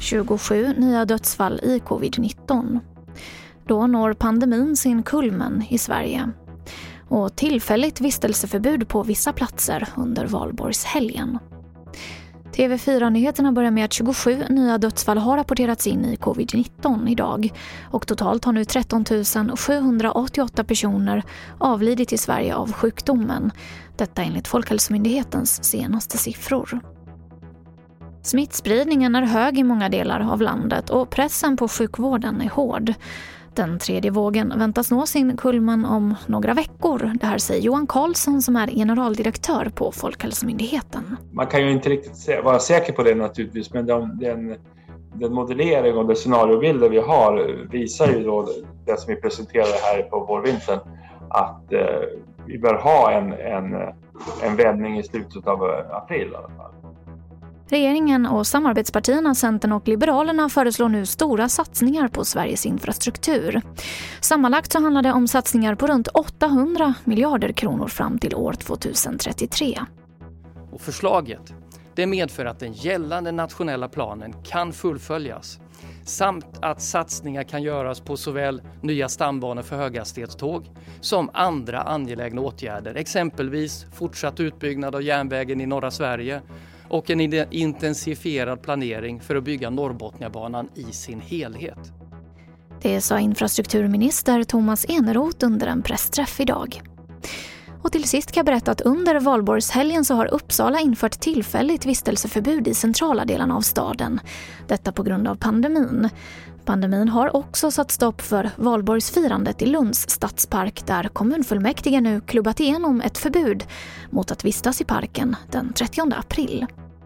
–27 nya dödsfall i covid-19. Då når pandemin sin kulmen i Sverige. Och tillfälligt vistelseförbud på vissa platser under valborgshelgen. TV4-nyheterna börjar med att 27 nya dödsfall har rapporterats in i covid-19 idag och totalt har nu 13 788 personer avlidit i Sverige av sjukdomen. Detta enligt Folkhälsomyndighetens senaste siffror. Smittspridningen är hög i många delar av landet och pressen på sjukvården är hård. Den tredje vågen väntas nå sin kulmen om några veckor. Det här säger Johan Karlsson som är generaldirektör på Folkhälsomyndigheten. Man kan ju inte riktigt vara säker på det naturligtvis men den, den, den modellering och de scenariobilder vi har visar ju då det som vi presenterade här på vårvintern att eh, vi bör ha en, en, en vändning i slutet av eh, april i alla fall. Regeringen och samarbetspartierna Centern och Liberalerna föreslår nu stora satsningar på Sveriges infrastruktur. Sammanlagt så handlar det om satsningar på runt 800 miljarder kronor fram till år 2033. Och förslaget det medför att den gällande nationella planen kan fullföljas samt att satsningar kan göras på såväl nya stambanor för höghastighetståg som andra angelägna åtgärder, exempelvis fortsatt utbyggnad av järnvägen i norra Sverige och en intensifierad planering för att bygga Norrbotniabanan i sin helhet. Det sa infrastrukturminister Thomas Eneroth under en pressträff idag. Och till sist kan jag berätta att under valborgshelgen så har Uppsala infört tillfälligt vistelseförbud i centrala delarna av staden. Detta på grund av pandemin. Pandemin har också satt stopp för valborgsfirandet i Lunds stadspark där kommunfullmäktige nu klubbat igenom ett förbud mot att vistas i parken den 30 april.